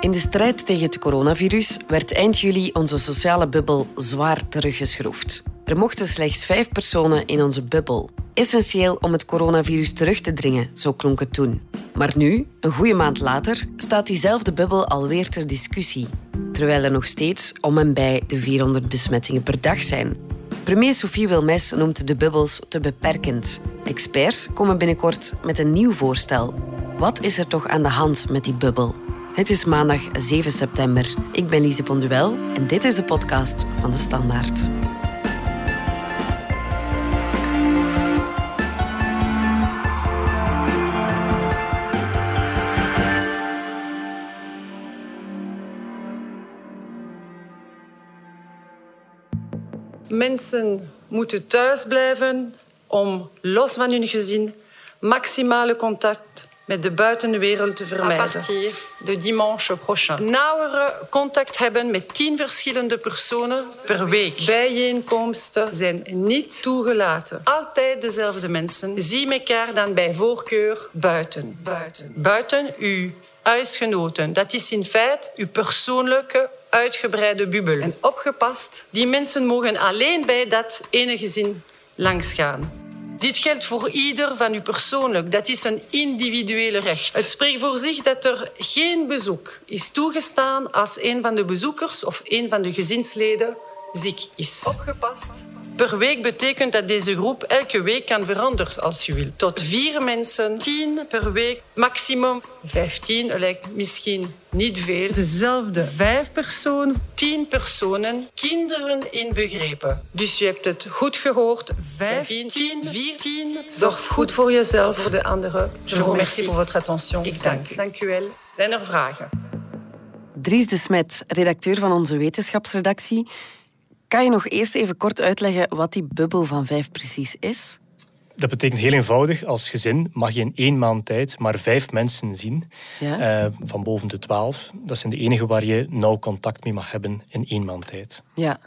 In de strijd tegen het coronavirus werd eind juli onze sociale bubbel zwaar teruggeschroefd. Er mochten slechts vijf personen in onze bubbel. Essentieel om het coronavirus terug te dringen, zo klonk het toen. Maar nu, een goede maand later, staat diezelfde bubbel alweer ter discussie. Terwijl er nog steeds om en bij de 400 besmettingen per dag zijn. Premier Sophie Wilmes noemt de bubbels te beperkend. Experts komen binnenkort met een nieuw voorstel. Wat is er toch aan de hand met die bubbel? Het is maandag 7 september. Ik ben Lise Bonduel en dit is de podcast van de Standaard. Mensen moeten thuis blijven om los van hun gezin maximale contact met de buitenwereld te vermijden. À partir de dimanche prochain. Nauwere contact hebben met tien verschillende personen per week. Bijeenkomsten zijn niet toegelaten. Altijd dezelfde mensen. Zie elkaar dan bij voorkeur buiten. Buiten. Buiten uw huisgenoten. Dat is in feite uw persoonlijke uitgebreide bubbel. En opgepast, die mensen mogen alleen bij dat ene gezin langsgaan. Dit geldt voor ieder van u persoonlijk. Dat is een individuele recht. Het spreekt voor zich dat er geen bezoek is toegestaan als een van de bezoekers of een van de gezinsleden ziek is. Opgepast. Per week betekent dat deze groep elke week kan veranderen als je wil. Tot vier mensen, tien per week, maximum vijftien, lijkt misschien niet veel. Dezelfde vijf personen, tien personen, kinderen inbegrepen. Dus je hebt het goed gehoord. Vijftien, tien, veertien. Zorg goed voor jezelf, voor de anderen. Je vous remercie pour votre attention. Ik dank u. Dank u wel. Zijn er vragen? Dries de Smet, redacteur van onze wetenschapsredactie. Kan je nog eerst even kort uitleggen wat die bubbel van vijf precies is? Dat betekent heel eenvoudig, als gezin mag je in één maand tijd maar vijf mensen zien, ja? uh, van boven de twaalf. Dat zijn de enige waar je nauw contact mee mag hebben in één maand tijd. Ja,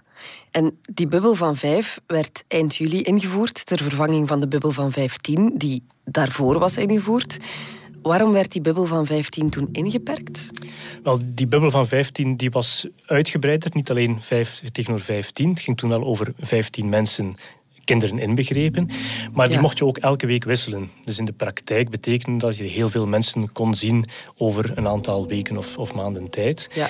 en die bubbel van vijf werd eind juli ingevoerd ter vervanging van de bubbel van vijftien, die daarvoor was ingevoerd. Waarom werd die bubbel van 15 toen ingeperkt? Wel, die bubbel van 15 die was uitgebreider, niet alleen 5 tegenover 15. Het ging toen al over 15 mensen kinderen inbegrepen. Maar die mocht je ook elke week wisselen. Dus in de praktijk betekende dat je heel veel mensen kon zien over een aantal weken of, of maanden tijd. Ja.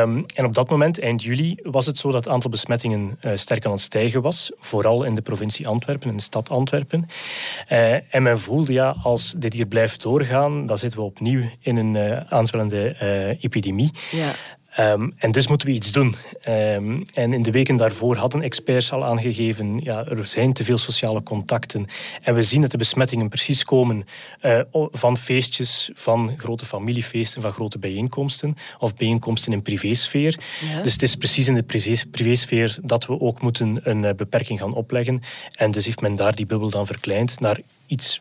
Um, en op dat moment, eind juli, was het zo dat het aantal besmettingen uh, sterk aan het stijgen was. Vooral in de provincie Antwerpen, in de stad Antwerpen. Uh, en men voelde, ja, als dit hier blijft doorgaan, dan zitten we opnieuw in een uh, aanzwellende epidemie. Um, en dus moeten we iets doen. Um, en in de weken daarvoor hadden experts al aangegeven, ja, er zijn te veel sociale contacten. En we zien dat de besmettingen precies komen uh, van feestjes, van grote familiefeesten, van grote bijeenkomsten of bijeenkomsten in privésfeer. Ja. Dus het is precies in de privésfeer dat we ook moeten een uh, beperking gaan opleggen. En dus heeft men daar die bubbel dan verkleind naar iets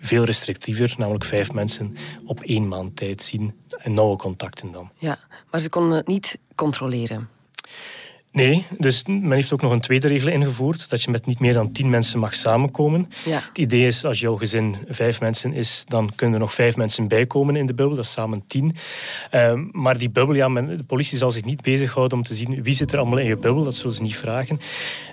veel restrictiever, namelijk vijf mensen op één maand tijd zien en nauwe contacten dan. Ja, maar ze konden het niet controleren. Nee, dus men heeft ook nog een tweede regel ingevoerd, dat je met niet meer dan tien mensen mag samenkomen. Ja. Het idee is, als jouw gezin vijf mensen is, dan kunnen er nog vijf mensen bijkomen in de bubbel, dat is samen tien. Uh, maar die bubbel, ja, men, de politie zal zich niet bezighouden om te zien wie zit er allemaal in je bubbel, dat zullen ze niet vragen.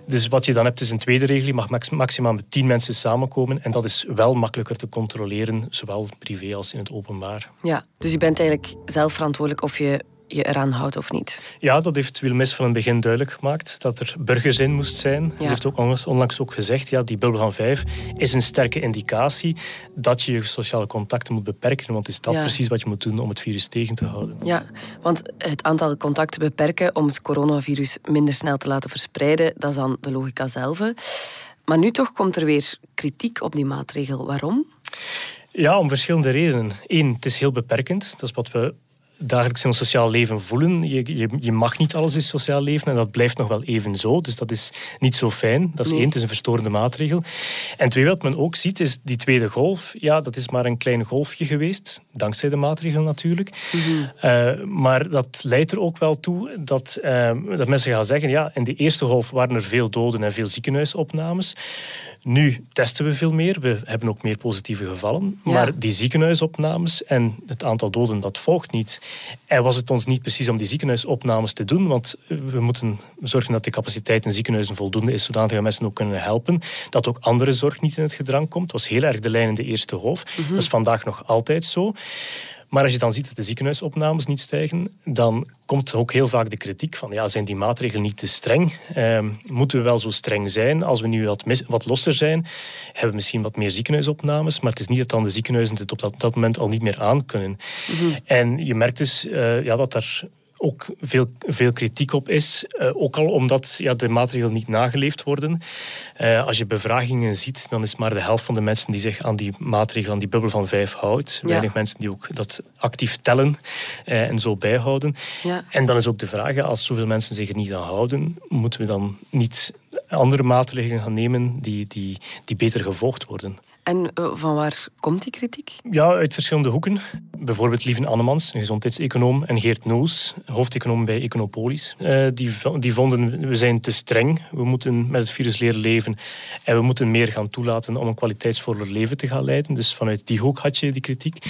Dus wat je dan hebt is een tweede regel, je mag max, maximaal met tien mensen samenkomen en dat is wel makkelijker te controleren, zowel privé als in het openbaar. Ja, dus je bent eigenlijk zelf verantwoordelijk of je je eraan houdt of niet. Ja, dat heeft Wilmes van het begin duidelijk gemaakt. Dat er burgerzin moest zijn. Ja. Ze heeft ook onlangs, ook gezegd, ja, die bubbel van vijf is een sterke indicatie dat je je sociale contacten moet beperken. Want is dat ja. precies wat je moet doen om het virus tegen te houden. Ja, want het aantal contacten beperken om het coronavirus minder snel te laten verspreiden, dat is dan de logica zelf. Maar nu toch komt er weer kritiek op die maatregel. Waarom? Ja, om verschillende redenen. Eén, het is heel beperkend. Dat is wat we dagelijks in ons sociaal leven voelen. Je, je, je, mag niet alles in sociaal leven en dat blijft nog wel even zo. Dus dat is niet zo fijn. Dat is één, het is een verstorende maatregel. En twee, wat men ook ziet, is die tweede golf. Ja, dat is maar een klein golfje geweest, dankzij de maatregel natuurlijk. Mm -hmm. uh, maar dat leidt er ook wel toe dat, uh, dat mensen gaan zeggen, ja, in de eerste golf waren er veel doden en veel ziekenhuisopnames. Nu testen we veel meer. We hebben ook meer positieve gevallen. Ja. Maar die ziekenhuisopnames en het aantal doden, dat volgt niet. En was het ons niet precies om die ziekenhuisopnames te doen, want we moeten zorgen dat de capaciteit in ziekenhuizen voldoende is, zodat we mensen ook kunnen helpen. Dat ook andere zorg niet in het gedrang komt. Dat was heel erg de lijn in de eerste golf. Mhm. Dat is vandaag nog altijd zo. Maar als je dan ziet dat de ziekenhuisopnames niet stijgen, dan komt ook heel vaak de kritiek van ja, zijn die maatregelen niet te streng? Ehm, moeten we wel zo streng zijn? Als we nu wat, wat losser zijn, hebben we misschien wat meer ziekenhuisopnames, maar het is niet dat dan de ziekenhuizen het op dat, dat moment al niet meer aan kunnen. Mhm. En je merkt dus uh, ja, dat er ook veel, veel kritiek op is. Uh, ook al omdat ja, de maatregelen niet nageleefd worden. Uh, als je bevragingen ziet, dan is maar de helft van de mensen die zich aan die maatregelen, aan die bubbel van vijf houdt. Ja. Weinig mensen die ook dat actief tellen uh, en zo bijhouden. Ja. En dan is ook de vraag, als zoveel mensen zich er niet aan houden, moeten we dan niet andere maatregelen gaan nemen die, die, die beter gevolgd worden? En uh, van waar komt die kritiek? Ja, uit verschillende hoeken. Bijvoorbeeld Lieven Annemans, gezondheidseconoom, en Geert Noels, hoofdeconoom bij Econopolis. Uh, die, die vonden, we zijn te streng, we moeten met het virus leren leven en we moeten meer gaan toelaten om een kwaliteitsvoller leven te gaan leiden. Dus vanuit die hoek had je die kritiek.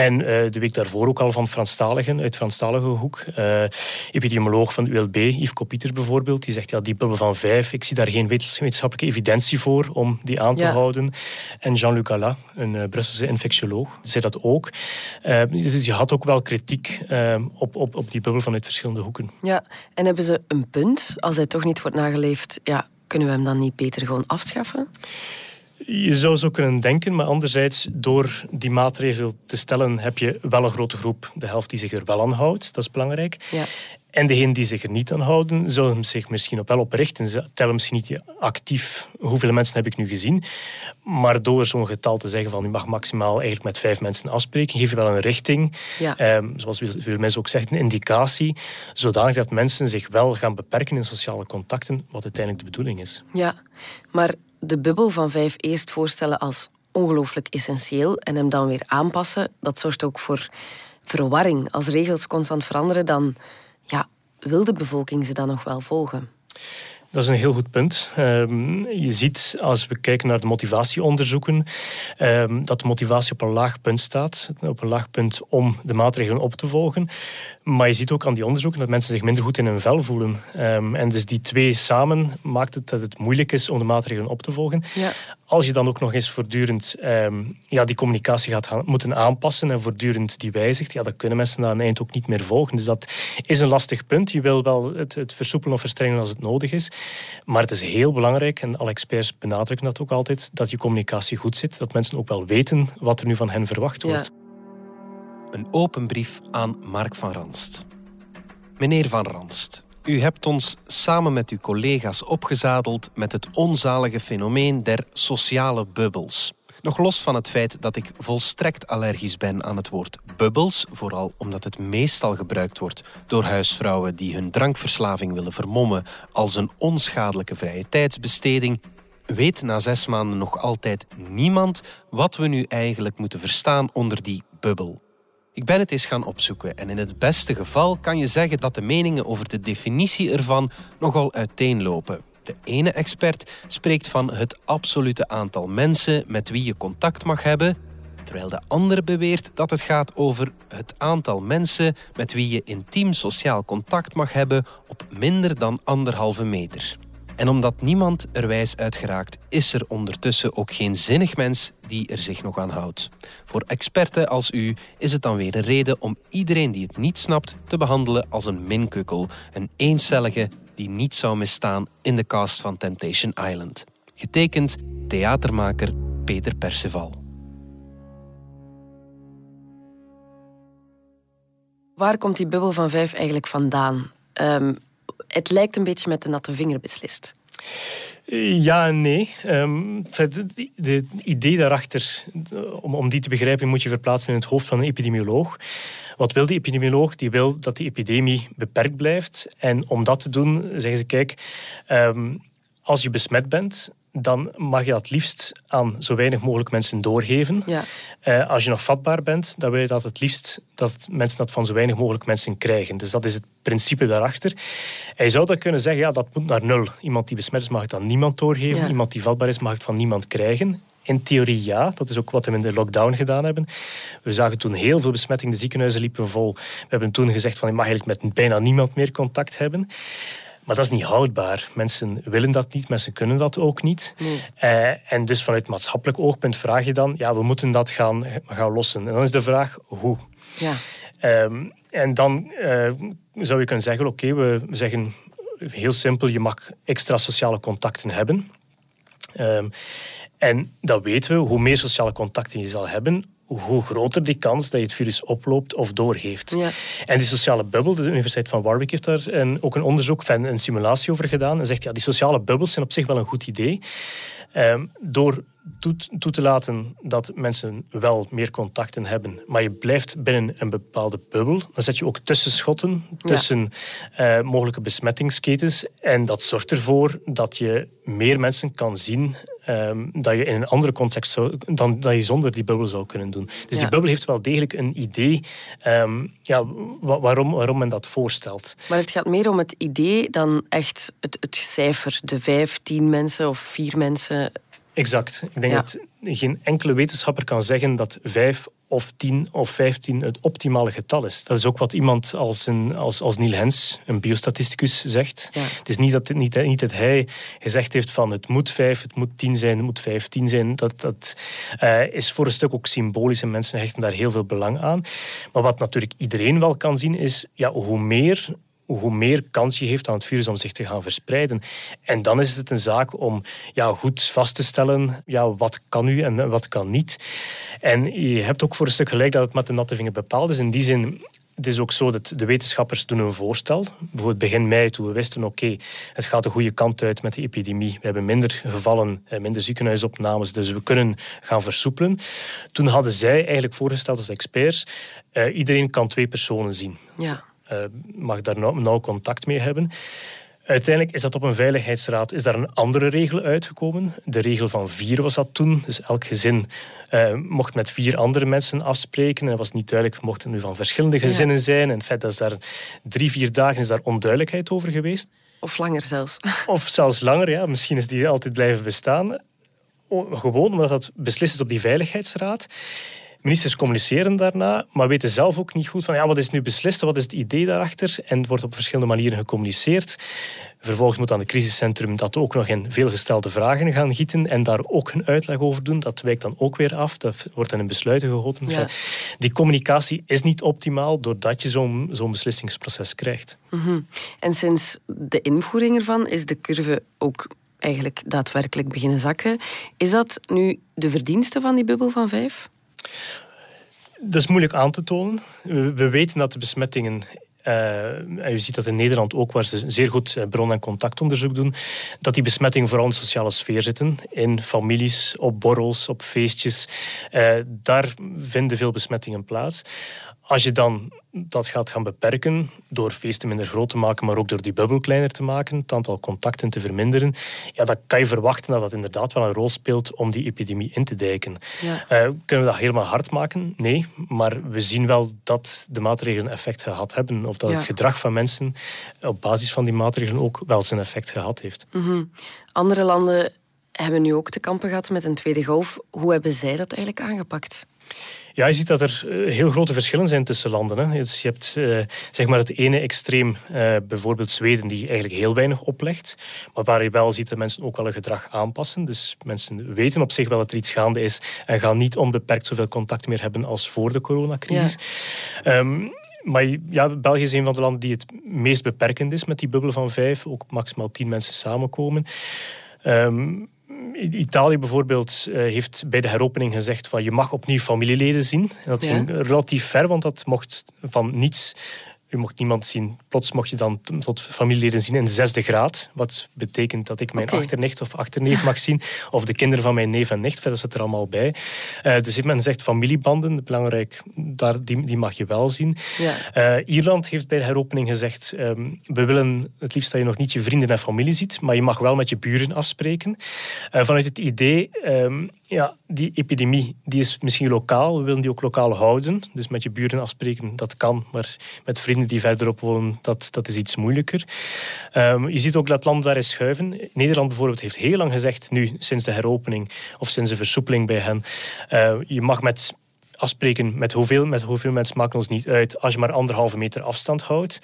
En uh, de week daarvoor ook al van Franstaligen, uit Franstalige hoek. Uh, epidemioloog van ULB, Yves Kopieters bijvoorbeeld, die zegt ja, die bubbel van vijf, ik zie daar geen wetenschappelijke evidentie voor om die aan te houden. En Jean-Luc Gallat, een uh, Brusselse infectioloog, zei dat ook. Dus je had ook wel kritiek op, op, op die bubbel vanuit verschillende hoeken. Ja, en hebben ze een punt? Als hij toch niet wordt nageleefd, ja, kunnen we hem dan niet beter gewoon afschaffen? Je zou zo kunnen denken, maar anderzijds, door die maatregel te stellen, heb je wel een grote groep, de helft die zich er wel aan houdt. Dat is belangrijk. Ja. En degenen die zich er niet aan houden, zullen zich misschien op wel op richten. Ze tellen misschien niet actief hoeveel mensen heb ik nu gezien. Maar door zo'n getal te zeggen van u mag maximaal eigenlijk met vijf mensen afspreken, geef je wel een richting. Ja. Ehm, zoals veel mensen ook zeggen, een indicatie. Zodanig dat mensen zich wel gaan beperken in sociale contacten, wat uiteindelijk de bedoeling is. Ja, maar de bubbel van vijf eerst voorstellen als ongelooflijk essentieel en hem dan weer aanpassen, dat zorgt ook voor verwarring. Als regels constant veranderen, dan ja, wil de bevolking ze dan nog wel volgen? Dat is een heel goed punt. Ehm, je ziet als we kijken naar de motivatieonderzoeken um, dat de motivatie op een laag punt staat. Op een laag punt om de maatregelen op te volgen. Maar je ziet ook aan die onderzoeken dat mensen zich minder goed in hun vel voelen. Um, en dus die twee samen maakt het dat het moeilijk is om de maatregelen op te volgen. Ja. Als je dan ook nog eens voortdurend ja, die communicatie gaat gaan, moeten aanpassen en voortdurend die wijzigt, ja, dan kunnen mensen aan het eind ook niet meer volgen. Dus dat is een lastig punt. Je wil wel het, het versoepelen of verstrengen als het nodig is. Maar het is heel belangrijk, en alle experts benadrukken dat ook altijd, dat je communicatie goed zit. Dat mensen ook wel weten wat er nu van hen verwacht wordt. Een open brief aan Mark van Ranst. Meneer van Ranst, u hebt ons samen met uw collega's opgezadeld met het onzalige fenomeen der sociale bubbels. Nog los van het feit dat ik volstrekt allergisch ben aan het woord bubbels, vooral omdat het meestal gebruikt wordt door huisvrouwen die hun drankverslaving willen vermommen als een onschadelijke vrije tijdsbesteding, weet na zes maanden nog altijd niemand wat we nu eigenlijk moeten verstaan onder die bubbel. Ik ben het eens gaan opzoeken en in het beste geval kan je zeggen dat de meningen over de definitie ervan nogal uiteenlopen. De ene expert spreekt van het absolute aantal mensen met wie je contact mag hebben, terwijl de andere beweert dat het gaat over het aantal mensen met wie je intiem sociaal contact mag hebben op minder dan anderhalve meter. En omdat niemand er wijs uit geraakt, is er ondertussen ook geen zinnig mens die er zich nog aan houdt. Voor experten als u is het dan weer een reden om iedereen die het niet snapt te behandelen als een minkukkel, een eencellige die niet zou misstaan in de cast van Temptation Island. Getekend theatermaker Peter Perceval. Waar komt die bubbel van vijf eigenlijk vandaan? Um, het lijkt een beetje met de natte vinger beslist. Ja en nee. Um, de, idee daarachter, om, om die te begrijpen, moet je verplaatsen in het hoofd van een epidemioloog. Wat wil die epidemioloog? Die wil dat die epidemie beperkt blijft. En om dat te doen, zeggen ze: kijk, um, als je besmet bent, dan mag je dat liefst aan zo weinig mogelijk mensen doorgeven. Ja. Uh, als je nog vatbaar bent, dan wil je dat het liefst dat mensen dat van zo weinig mogelijk mensen krijgen. Dus dat is het principe daarachter. Hij zou dan kunnen zeggen, ja, dat moet naar nul. Iemand die besmet is, mag het aan niemand doorgeven. Iemand die vatbaar is, mag het van niemand krijgen. In theorie ja, dat is ook wat we in de lockdown gedaan hebben. We zagen toen heel veel besmettingen, de ziekenhuizen liepen vol. We hebben toen gezegd van je mag eigenlijk met bijna niemand meer contact hebben. Maar dat is niet houdbaar. Mensen willen dat niet, mensen kunnen dat ook niet. Uh, en dus vanuit maatschappelijk oogpunt vraag je dan, ja, we moeten dat gaan, gaan lossen. En dan is de vraag, hoe? Ja. Um, en dan uh, zou je kunnen zeggen, oké, okay, we zeggen heel simpel, je mag extra sociale contacten hebben. Um, en dat weten we, hoe meer sociale contacten je zal hebben, hoe groter die kans dat je het virus oploopt of doorgeeft. Ja. En die sociale bubbel, de Universiteit van Warwick heeft daar een, ook een onderzoek, een simulatie over gedaan. En zegt, ja, die sociale bubbels zijn op zich wel een goed idee. Ehm, door toe, toe, te laten dat mensen wel meer contacten hebben, maar je blijft binnen een bepaalde bubbel, dan zet je ook tussenschotten tussen uh, mogelijke besmettingsketens. En dat zorgt ervoor dat je meer mensen kan zien um, dat je in een andere context zou, dan dat je zonder die bubbel zou kunnen doen. Dus die bubbel heeft wel degelijk een idee um, ja, waarom, waarom men dat voorstelt. Maar het gaat meer om het idee dan echt het, het cijfer. De vijf, tien mensen of vier mensen Exact. Ik denk dat geen enkele wetenschapper kan zeggen dat vijf of 10 of 15 het optimale getal is. Dat is ook wat iemand als, een, als, als Neil Hens, een biostatisticus, zegt. Het is niet dat, niet, niet dat hij gezegd heeft van het moet 5, het moet 10 zijn, het moet 15 zijn. Dat, dat uh, is voor een stuk ook symbolisch en mensen hechten daar heel veel belang aan. Maar wat natuurlijk iedereen wel kan zien is, ja, hoe meer hoe meer kans je heeft aan het virus om zich te gaan verspreiden. En dan is het een zaak om ja, goed vast te stellen ja, wat kan u en wat kan niet. En je hebt ook voor een stuk gelijk dat het met de natte vinger bepaald is. In die zin het is ook zo dat de wetenschappers doen een voorstel. Bijvoorbeeld begin mei, toen we wisten, oké, het gaat de goede kant uit met de epidemie. We hebben minder gevallen, eh, minder ziekenhuisopnames, dus we kunnen gaan versoepelen. Toen hadden zij eigenlijk voorgesteld als experts, uh, iedereen kan twee personen zien. Ja. Eh, mag daar nauw, nauw contact mee hebben. Uiteindelijk is dat op een veiligheidsraad is daar een andere regel uitgekomen. De regel van vier was dat toen. Dus elk gezin uh, mocht met vier andere mensen afspreken. En het was niet duidelijk, mochten het nu van verschillende gezinnen zijn. En het feit dat daar drie, vier dagen is daar onduidelijkheid over geweest. Of langer zelfs. Of zelfs langer, ja. Misschien is die altijd blijven bestaan. Gewoon omdat dat beslist is op die veiligheidsraad. Ministers communiceren daarna, maar weten zelf ook niet goed van ja, wat is nu beslist, wat is het idee daarachter. En het wordt op verschillende manieren gecommuniceerd. Vervolgens moet dan het crisiscentrum dat ook nog in veelgestelde vragen gaan gieten en daar ook een uitleg over doen. Dat wijkt dan ook weer af. Dat wordt dan in besluiten gegoten. Die communicatie is niet optimaal doordat je zo'n zo'n beslissingsproces krijgt. Mhm. En sinds de invoering ervan is de curve ook eigenlijk daadwerkelijk beginnen zakken. Is dat nu de verdienste van die bubbel van vijf? Dat is moeilijk aan te tonen. We, weten dat de besmettingen uh, en je ziet dat in Nederland ook, waar ze zeer goed eh, bron- en contactonderzoek doen, dat die besmettingen vooral in de sociale sfeer zitten. In families, op borrels, op feestjes. Uh, daar vinden veel besmettingen plaats. Als je dan dat gaat gaan beperken door feesten minder groot te maken, maar ook door die bubbel kleiner te maken, het aantal contacten te verminderen, ja, dan kan je verwachten dat dat inderdaad wel een rol speelt om die epidemie in te dijken. Ja. Uh, kunnen we dat helemaal hard maken? Nee, maar we zien wel dat de maatregelen effect gehad hebben, of dat het gedrag van mensen op basis van die maatregelen ook wel zijn effect gehad heeft. Mhm. Andere landen hebben nu ook te kampen gehad met een tweede golf. Hoe hebben zij dat eigenlijk aangepakt? Ja, je ziet dat er eh, heel grote verschillen zijn tussen landen. Hè. Dus je hebt uh, zeg maar het ene extreem, uh, bijvoorbeeld Zweden, die eigenlijk heel weinig oplegt. Maar waar je wel ziet dat mensen ook wel een gedrag aanpassen. Dus mensen weten op zich wel dat er iets gaande is en gaan niet onbeperkt zoveel contact meer hebben als voor de coronacrisis. Ja. Ehm, maar ja, België is een van de landen die het meest beperkend is met die bubbel van vijf. Ook maximaal tien mensen samenkomen. Um, Italië bijvoorbeeld eh, heeft bij de heropening gezegd van je mag opnieuw familieleden zien. dat ging relatief ver, want dat mocht van niets u mocht niemand zien. Plots mocht je dan tot familieleden zien in de zesde graad. Wat betekent dat ik mijn okay. achternicht of achterneef mag zien. Of de kinderen van mijn neef en nicht. Verder zit er allemaal bij. Uh, dus men zegt familiebanden, belangrijk, daar, die, die mag je wel zien. Ja. Uh, Ierland heeft bij de heropening gezegd... Um, we willen het liefst dat je nog niet je vrienden en familie ziet. Maar je mag wel met je buren afspreken. Uh, vanuit het idee... Um, ja, die epidemie die is misschien lokaal. We willen die ook lokaal houden. Dus met je buren afspreken, dat kan. Maar met vrienden die verderop wonen, dat, dat is iets moeilijker. Um, je ziet ook dat landen daarin schuiven. Nederland bijvoorbeeld heeft heel lang gezegd, nu sinds de heropening of sinds de versoepeling bij hen, uh, je mag met afspreken met hoeveel, met hoeveel mensen maken ons niet uit als je maar anderhalve meter afstand houdt.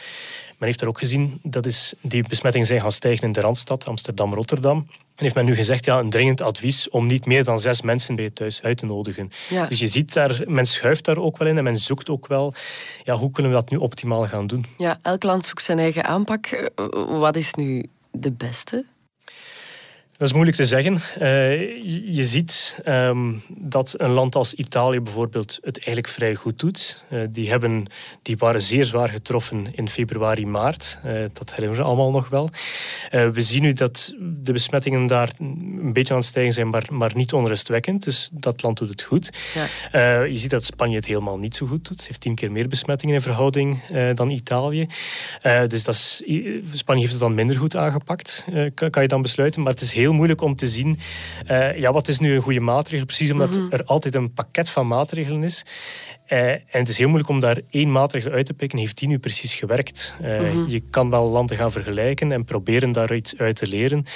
Men heeft er ook gezien dat is, die besmettingen zijn gaan stijgen in de Randstad, Amsterdam, Rotterdam. En heeft men nu gezegd, ja, een dringend advies om niet meer dan zes mensen bij je thuis uit te nodigen. Dus je ziet daar, men schuift daar ook wel in en men zoekt ook wel, ja, hoe kunnen we dat nu optimaal gaan doen? Ja, elk land zoekt zijn eigen aanpak. Wat is nu de beste? Dat is moeilijk te zeggen. Uh, je, ziet um, dat een land als Italië bijvoorbeeld het eigenlijk vrij goed doet. Uh, die, hebben, die waren zeer zwaar getroffen in februari, maart. Uh, dat herinneren we allemaal nog wel. we zien nu dat de besmettingen daar een beetje aan het stijgen zijn, maar, maar niet onrustwekkend. Dus dat land doet het goed. Ja. je ziet dat Spanje het helemaal niet zo goed doet. Het heeft tien keer meer besmettingen in verhouding dan Italië. dus dat is, Spanje heeft het dan minder goed aangepakt, kan, kan je dan besluiten. Maar het is heel heel moeilijk om te zien, uh, ja, wat is nu een goede maatregel? Precies omdat mhm. er altijd een pakket van maatregelen is. Uh, en het is heel moeilijk om daar één maatregel uit te pikken. Heeft die nu precies gewerkt? Uh, Je kan wel landen gaan vergelijken en proberen daar iets uit te leren.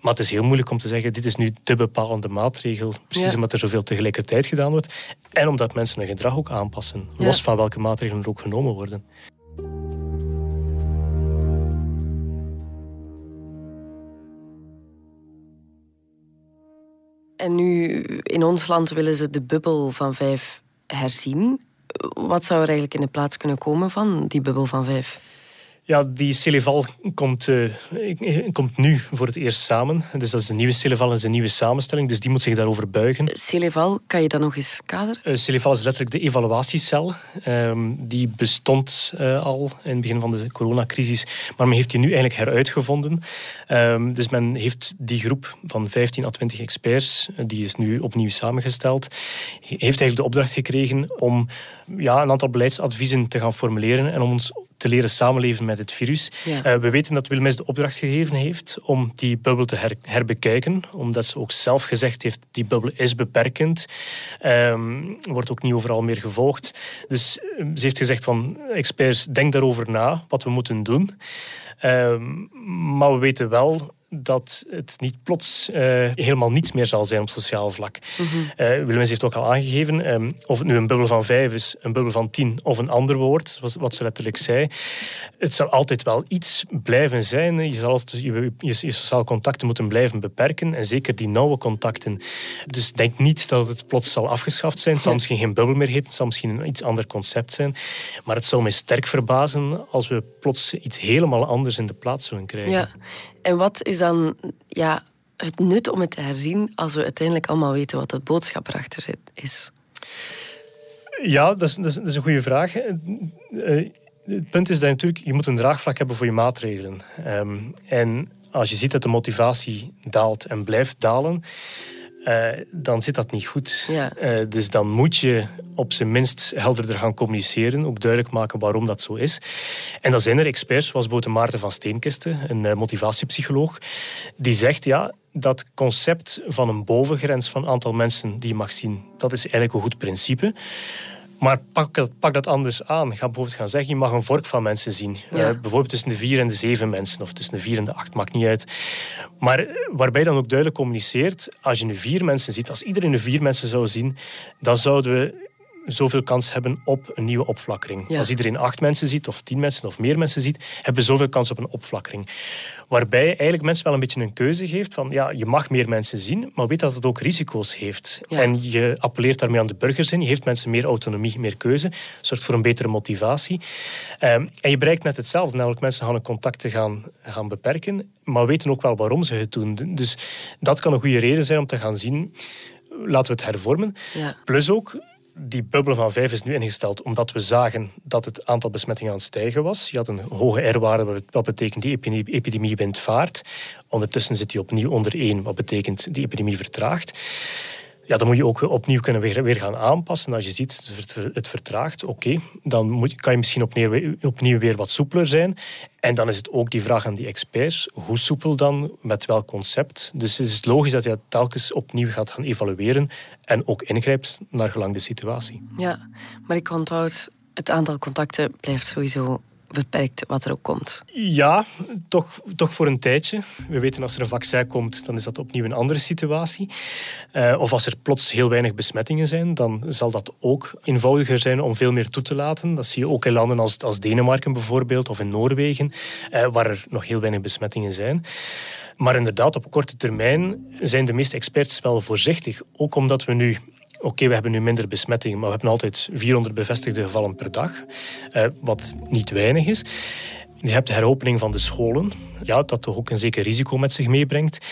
Maar het is heel moeilijk om te zeggen, dit is nu de bepalende maatregel. Precies omdat er zoveel tegelijkertijd gedaan wordt. En omdat mensen hun gedrag ook aanpassen. Los van welke maatregelen er ook genomen worden. En nu, in ons land willen ze de bubbel van vijf herzien. Wat zou er eigenlijk in de plaats kunnen komen van die bubbel van vijf? Ja, die Celeval komt, uh, komt nu voor het eerst samen. Dus dat is een nieuwe Celeval en een nieuwe samenstelling. Dus die moet zich daarover buigen. Celeval, kan je dat nog eens kaderen? Uh, Celeval is letterlijk de evaluatiecel. Um, die bestond uh, al in het begin van de coronacrisis. Maar men heeft die nu eigenlijk heruitgevonden. Um, dus men heeft die groep van 15 à 20 experts, die is nu opnieuw samengesteld, heeft eigenlijk de opdracht gekregen om ja, een aantal beleidsadviezen te gaan formuleren en om ons te leren samenleven met het virus. Uh, we weten dat Wilmes de opdracht gegeven heeft om die bubbel te her herbekijken, omdat ze ook zelf gezegd heeft, die bubbel is beperkend, um, wordt ook niet overal meer gevolgd. Dus uh, ze heeft gezegd van, experts, denk daarover na, wat we moeten doen. Um, maar we weten wel dat het niet plots uh, helemaal niets meer zal zijn op sociaal vlak. Mm -hmm. uh, heeft ook al aangegeven, um, of het nu een bubbel van vijf is, een bubbel van tien of een ander woord, wat ze letterlijk zei. Het zal altijd wel iets blijven zijn. Je zal altijd je, je, je sociale contacten moeten blijven beperken en zeker die nauwe contacten. Dus denk niet dat het plots zal afgeschaft zijn. Het zal misschien geen bubbel meer heten, het zal misschien een iets ander concept zijn. Maar het zou mij sterk verbazen als we plots iets helemaal anders in de plaats zullen krijgen. Ja. En wat is dan ja, het nut om het te herzien als we uiteindelijk allemaal weten wat de boodschap erachter zit, is? Ja, dat is, dat is, een goede vraag. Eh, het punt is dat je natuurlijk, je moet een draagvlak hebben voor je maatregelen. Um, en als je ziet dat de motivatie daalt en blijft dalen, uh, dan zit dat niet goed. Ja. Uh, dus dan moet je op zijn minst helderder gaan communiceren, ook duidelijk maken waarom dat zo is. En dan zijn er experts, zoals Bote Maarten van Steenkisten, een uh, motivatiepsycholoog, die zegt, ja, dat concept van een bovengrens van aantal mensen die je mag zien, dat is eigenlijk een goed principe. Maar pak dat, pak dat anders aan. Ga bijvoorbeeld gaan zeggen, je mag een vork van mensen zien. Uh, bijvoorbeeld tussen de vier en de zeven mensen. Of tussen de vier en de acht, maakt niet uit. Maar eh, waarbij dan ook duidelijk communiceert, als je nu vier mensen ziet, als iedereen de vier mensen zou zien, dan zouden we zoveel kans hebben op een nieuwe opflakkering. Als iedereen acht mensen ziet, of tien mensen of meer mensen ziet, hebben we zoveel kans op een opflakkering. Waarbij eigenlijk mensen wel een beetje een keuze geeft van ja, je mag meer mensen zien, maar weet dat het ook risico's heeft. En je appelleert daarmee aan de burgers in, je geeft mensen meer autonomie, meer keuze, zorgt voor een betere motivatie. Um, en je bereikt net hetzelfde, namelijk mensen gaan hun contacten gaan, gaan beperken, maar weten ook wel waarom ze het doen. Dus dat kan een goede reden zijn om te gaan zien, laten we het hervormen. Ja. Plus ook, die bubbel van 5 is nu ingesteld omdat we zagen dat het aantal besmettingen aan het stijgen was. Je had een hoge R-waarde, wat betekent die epidemie, wint vaart. Ondertussen zit die opnieuw onder 1, wat betekent die epidemie vertraagt. Ja, dan moet je ook opnieuw kunnen weer, gaan aanpassen. Als je ziet het vertraagt, oké, dan moet, kan je misschien opnieuw, opnieuw weer wat soepeler zijn. En dan is het ook die vraag aan die experts, hoe soepel dan, met welk concept. Dus het is logisch dat je het telkens opnieuw gaat gaan evalueren en ook ingrijpt naar gelang de situatie. Ja, maar ik onthoud, het aantal contacten blijft sowieso beperkt wat er ook komt. Ja, toch, toch voor een tijdje. We weten als er een vaccin komt, dan is dat opnieuw een andere situatie. Uh, of als er plots heel weinig besmettingen zijn, dan zal dat ook eenvoudiger zijn om veel meer toe te laten. Dat zie je ook in landen als, als Denemarken bijvoorbeeld, of in Noorwegen, uh, waar er nog heel weinig besmettingen zijn. Maar inderdaad, op korte termijn zijn de meeste experts wel voorzichtig. Ook omdat we nu Oké, we hebben nu minder besmettingen, maar we hebben altijd 400 bevestigde gevallen per dag, eh, wat niet weinig is. Je hebt de heropening van de scholen, ja, dat toch ook een zeker risico met zich meebrengt.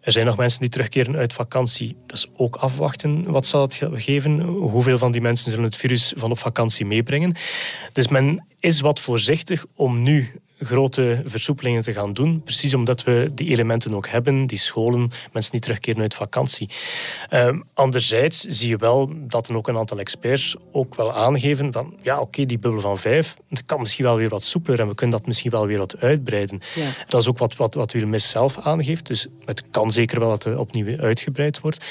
Er zijn nog mensen die terugkeren uit vakantie. Dat is ook afwachten. Wat zal het geven? Hoeveel van die mensen zullen het virus van op vakantie meebrengen? Dus men is wat voorzichtig om nu grote versoepelingen te gaan doen. Precies omdat we die elementen ook hebben, die scholen, mensen die terugkeren uit vakantie. Uh, anderzijds zie je wel dat er ook een aantal experts ook wel aangeven van ja, oké, die bubbel van vijf, dat kan misschien wel weer wat soepeler en we kunnen dat misschien wel weer wat uitbreiden. Ja. Dat is ook wat, wat, wat Wilmis zelf aangeeft. Dus het kan zeker wel dat het opnieuw uitgebreid wordt.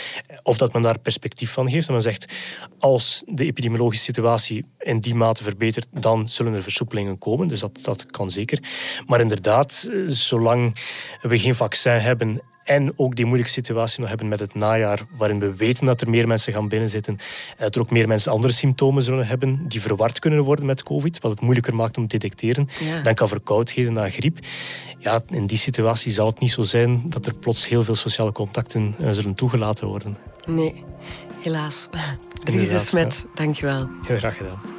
Of dat men daar perspectief van geeft. En men zegt, als de epidemiologische situatie in die mate verbetert, dan zullen er versoepelingen komen. Dus dat, dat kan zeker. Maar inderdaad, eh, zolang we geen vaccin hebben en ook die moeilijke situatie nog hebben met het najaar, waarin we weten dat er meer mensen gaan binnenzitten, en dat er ook meer mensen andere symptomen zullen hebben die verward kunnen worden met COVID, wat het moeilijker maakt om te detecteren. Ja. Dan kan verkoudheden na griep. Ja, in die situatie zal het niet zo zijn dat er plots heel veel sociale contacten uh, zullen toegelaten worden. Nee, helaas. Dries de Smet, ja. dankjewel. Heel graag gedaan.